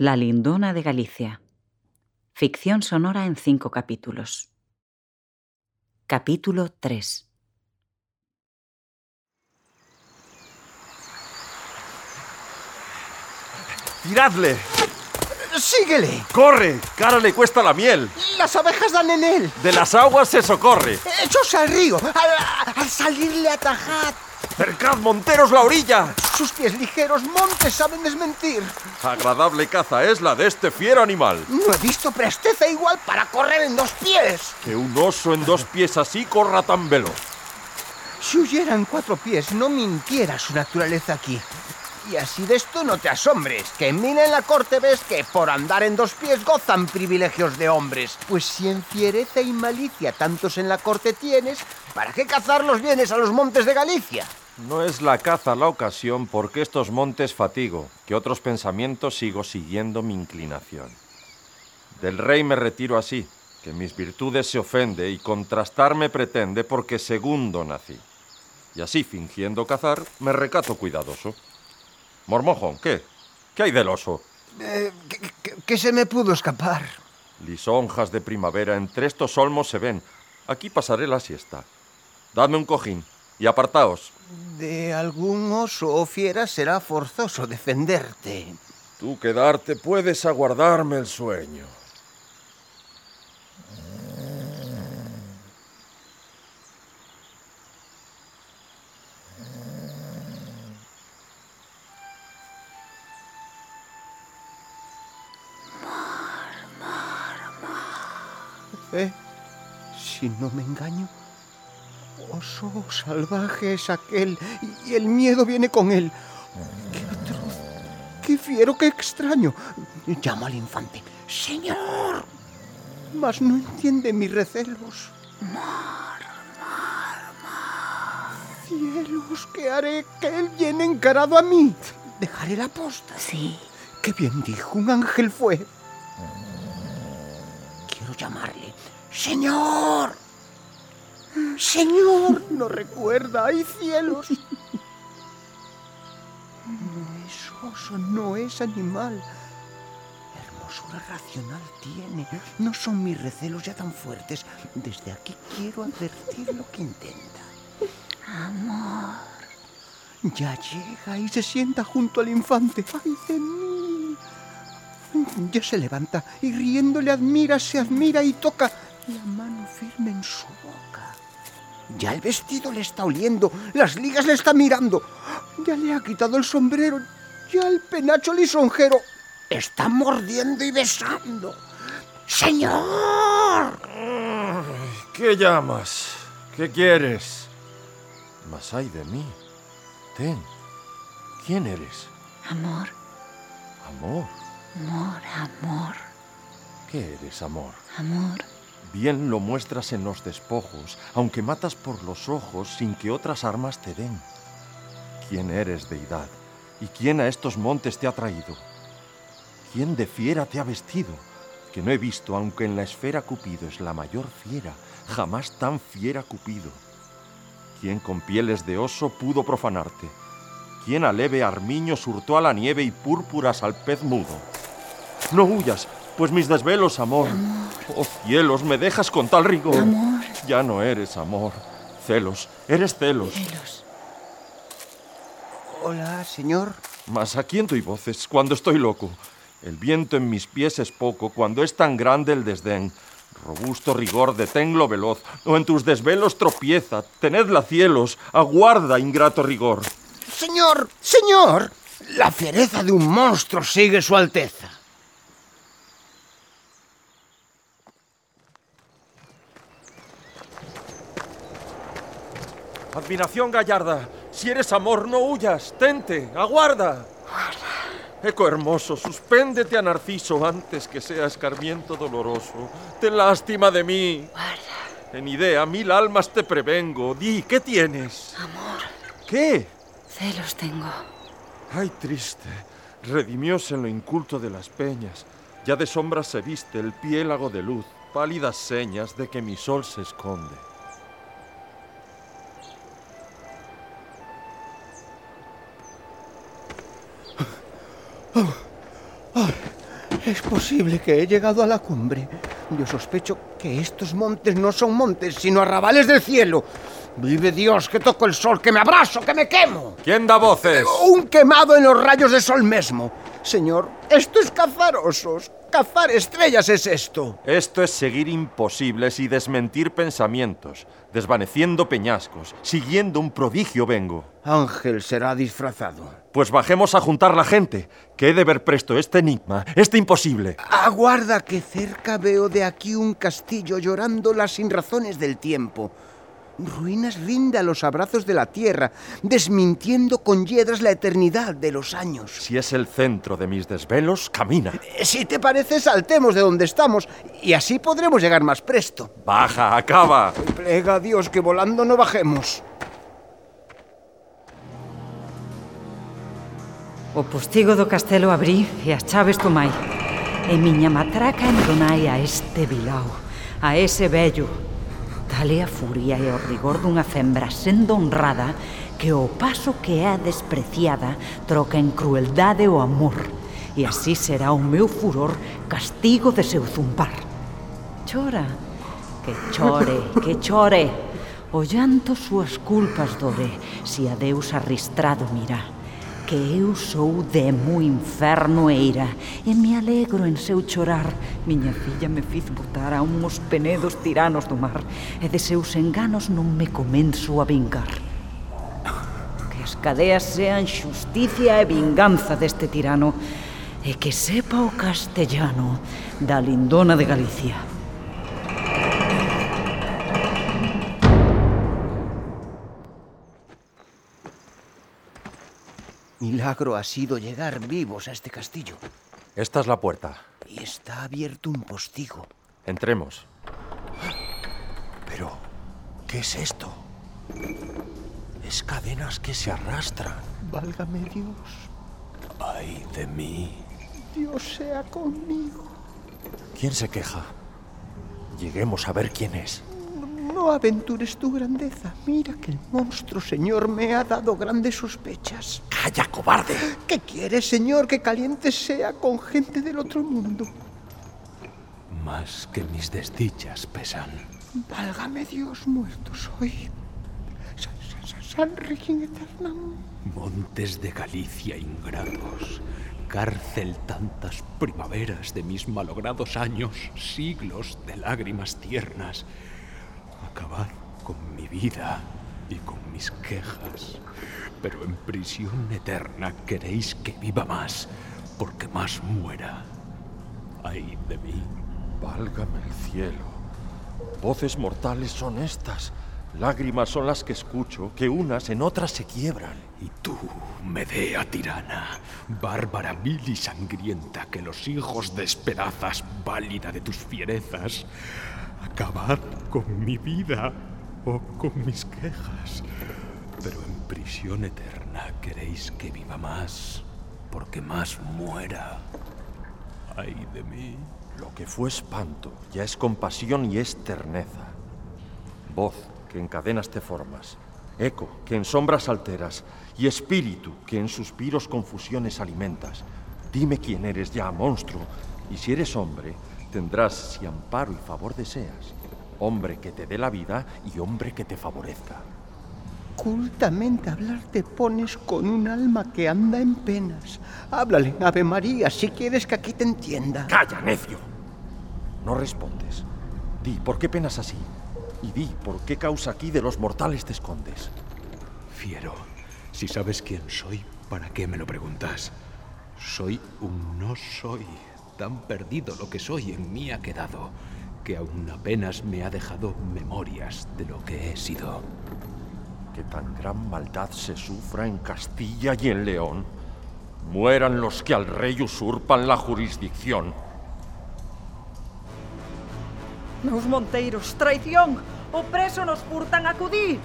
La Lindona de Galicia. Ficción sonora en cinco capítulos. Capítulo 3. ¡Tiradle! ¡Síguele! ¡Corre! ¡Cara le cuesta la miel! Las abejas dan en él. De las aguas se socorre. ¡Echos al río! Al, al salirle atajad. ¡Cercad, monteros, la orilla! Sus pies ligeros montes saben desmentir. Agradable caza es la de este fiero animal. No he visto presteza igual para correr en dos pies. Que un oso en dos pies así corra tan veloz. Si huyera en cuatro pies, no mintiera su naturaleza aquí. Y así de esto no te asombres, que en Mina en la corte ves que por andar en dos pies gozan privilegios de hombres. Pues si en fiereza y malicia tantos en la corte tienes, ¿para qué cazarlos vienes a los montes de Galicia? No es la caza la ocasión porque estos montes fatigo, que otros pensamientos sigo siguiendo mi inclinación. Del rey me retiro así, que mis virtudes se ofende y contrastarme pretende porque segundo nací. Y así, fingiendo cazar, me recato cuidadoso. Mormojón, ¿qué? ¿Qué hay del oso? Eh, que, que- que se me pudo escapar. Lisonjas de primavera entre estos olmos se ven. Aquí pasaré la siesta. Dadme un cojín y apartaos. De algún oso o fiera será forzoso defenderte. Tú quedarte puedes aguardarme el sueño. ¿Eh? Si no me engaño, oso salvaje es aquel y el miedo viene con él. ¡Qué atroz! ¡Qué fiero, qué extraño! Llamo al infante. ¡Señor! Mas no entiende mis recelos. ¡Cielos! ¿Qué haré? Que él viene encarado a mí. Dejaré la posta. Sí. ¡Qué bien dijo! Un ángel fue. Quiero llamarle. ¡Señor! ¡Señor! No recuerda. ¡Ay, cielos! No es oso, no es animal. Hermosura racional tiene. No son mis recelos ya tan fuertes. Desde aquí quiero advertir lo que intenta. Amor. Ya llega y se sienta junto al infante. ¡Ay de mí! Ya se levanta y riendo le admira, se admira y toca la mano firme en su boca. Ya el vestido le está oliendo, las ligas le está mirando. Ya le ha quitado el sombrero, ya el penacho lisonjero está mordiendo y besando. ¡Señor! ¿Qué llamas? ¿Qué quieres? Mas ay de mí. Ten. ¿Quién eres? Amor. Amor. Amor, amor, ¿Qué eres, amor? amor. Bien lo muestras en los despojos, aunque matas por los ojos sin que otras armas te den. ¿Quién eres, deidad? ¿Y quién a estos montes te ha traído? ¿Quién de fiera te ha vestido? Que no he visto, aunque en la esfera Cupido es la mayor fiera, jamás tan fiera Cupido. ¿Quién con pieles de oso pudo profanarte? ¿Quién a leve armiño surtó a la nieve y púrpuras al pez mudo? No huyas, pues mis desvelos, amor. Oh cielos, me dejas con tal rigor. Amor. Ya no eres amor. Celos, eres celos. Celos. Hola, señor. Mas a quién doy voces cuando estoy loco. El viento en mis pies es poco cuando es tan grande el desdén. Robusto rigor, deténlo veloz, o en tus desvelos tropieza. Tenedla cielos, aguarda, ingrato rigor. Señor, señor. La fiereza de un monstruo sigue su alteza. Admiración gallarda, si eres amor, no huyas, tente, aguarda. Eco hermoso, suspéndete a Narciso antes que sea escarmiento doloroso. Ten lástima de mí. Guarda. En idea, mil almas te prevengo. Di, ¿qué tienes? Amor. ¿Qué? Celos tengo. Ay, triste. Redimióse en lo inculto de las peñas. Ya de sombras se viste el piélago de luz, pálidas señas de que mi sol se esconde. Es posible que he llegado a la cumbre. Yo sospecho que estos montes no son montes, sino arrabales del cielo. Vive Dios, que toco el sol, que me abrazo, que me quemo. ¿Quién da voces? Un quemado en los rayos del sol mismo. Señor, esto es cazar osos. Cazar estrellas es esto. Esto es seguir imposibles y desmentir pensamientos, desvaneciendo peñascos, siguiendo un prodigio vengo. Ángel será disfrazado. Pues bajemos a juntar la gente, que he de ver presto este enigma, este imposible. Aguarda que cerca veo de aquí un castillo llorando las sinrazones del tiempo. Ruinas rinda a los abrazos de la tierra, desmintiendo con hiedras la eternidad de los años. Si es el centro de mis desvelos, camina. Eh, si te parece, saltemos de donde estamos y así podremos llegar más presto. Baja, acaba. Plega a Dios que volando no bajemos. O postigo do castelo abrí e as chaves tomai. E miña matraca enronai a este vilao, a ese vello, Tal é a furia e o rigor dunha fembra sendo honrada que o paso que é despreciada troca en crueldade o amor. E así será o meu furor castigo de seu zumbar. Chora, que chore, que chore. O llanto súas culpas dore, si a Deus arristrado mirá que eu sou de mu infernoeira e me alegro en seu chorar. Miña filla me fiz botar a uns penedos tiranos do mar e de seus enganos non me comenzo a vingar. Que as cadeas sean xusticia e vinganza deste tirano e que sepa o castellano da lindona de Galicia. Milagro ha sido llegar vivos a este castillo. Esta es la puerta. Y está abierto un postigo. Entremos. Pero, ¿qué es esto? Es cadenas que se arrastran. Válgame Dios. Ay de mí. Dios sea conmigo. ¿Quién se queja? Lleguemos a ver quién es. No aventures tu grandeza. Mira que el monstruo, señor, me ha dado grandes sospechas. ¡Calla, cobarde! ¿Qué quieres, señor, que caliente sea con gente del otro mundo? Más que mis desdichas pesan. Válgame Dios, muerto soy. San, San, San Regín Eternam. Montes de Galicia ingratos. Cárcel tantas primaveras de mis malogrados años, siglos de lágrimas tiernas acabar con mi vida y con mis quejas. Pero en prisión eterna queréis que viva más, porque más muera. Ay de mí. Válgame el cielo. Voces mortales son estas. Lágrimas son las que escucho, que unas en otras se quiebran. Y tú, Medea tirana, bárbara vil y sangrienta, que los hijos despedazas, válida de tus fierezas, acabad con mi vida con mis quejas. Pero en prisión eterna queréis que viva más, porque más muera. Ay de mí. Lo que fue espanto ya es compasión y es terneza. Voz que en cadenas te formas, eco que en sombras alteras, y espíritu que en suspiros confusiones alimentas. Dime quién eres ya, monstruo, y si eres hombre, tendrás si amparo y favor deseas, hombre que te dé la vida y hombre que te favorezca. Cultamente hablar te pones con un alma que anda en penas. Háblale, Ave María, si quieres que aquí te entienda. ¡Calla, necio! No respondes. Di, ¿por qué penas así? Y di, ¿por qué causa aquí de los mortales te escondes? Fiero, si sabes quién soy, ¿para qué me lo preguntas? Soy un no soy. Tan perdido lo que soy en mí ha quedado, que aún apenas me ha dejado memorias de lo que he sido. Que tan gran maldad se sufra en Castilla y en León. Mueran los que al rey usurpan la jurisdicción. Meus monteiros, traición! O preso nos furtan a acudir!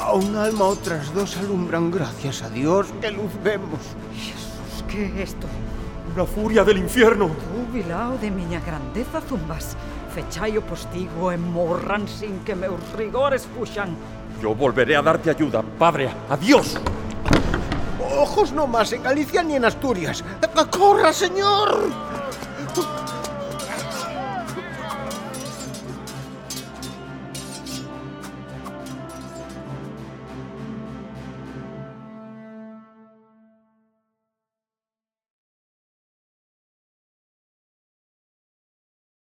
A un alma otras dos alumbran, gracias a Dios, que luz vemos. Que é isto? ¡La furia del infierno! Tú, vilao de miña grandeza zumbas. Fechai o postigo e morran sin que meus rigores fuxan. Yo volveré a darte ayuda, padre. ¡Adiós! ojos no más en Galicia ni en Asturias. ¡Corra, señor!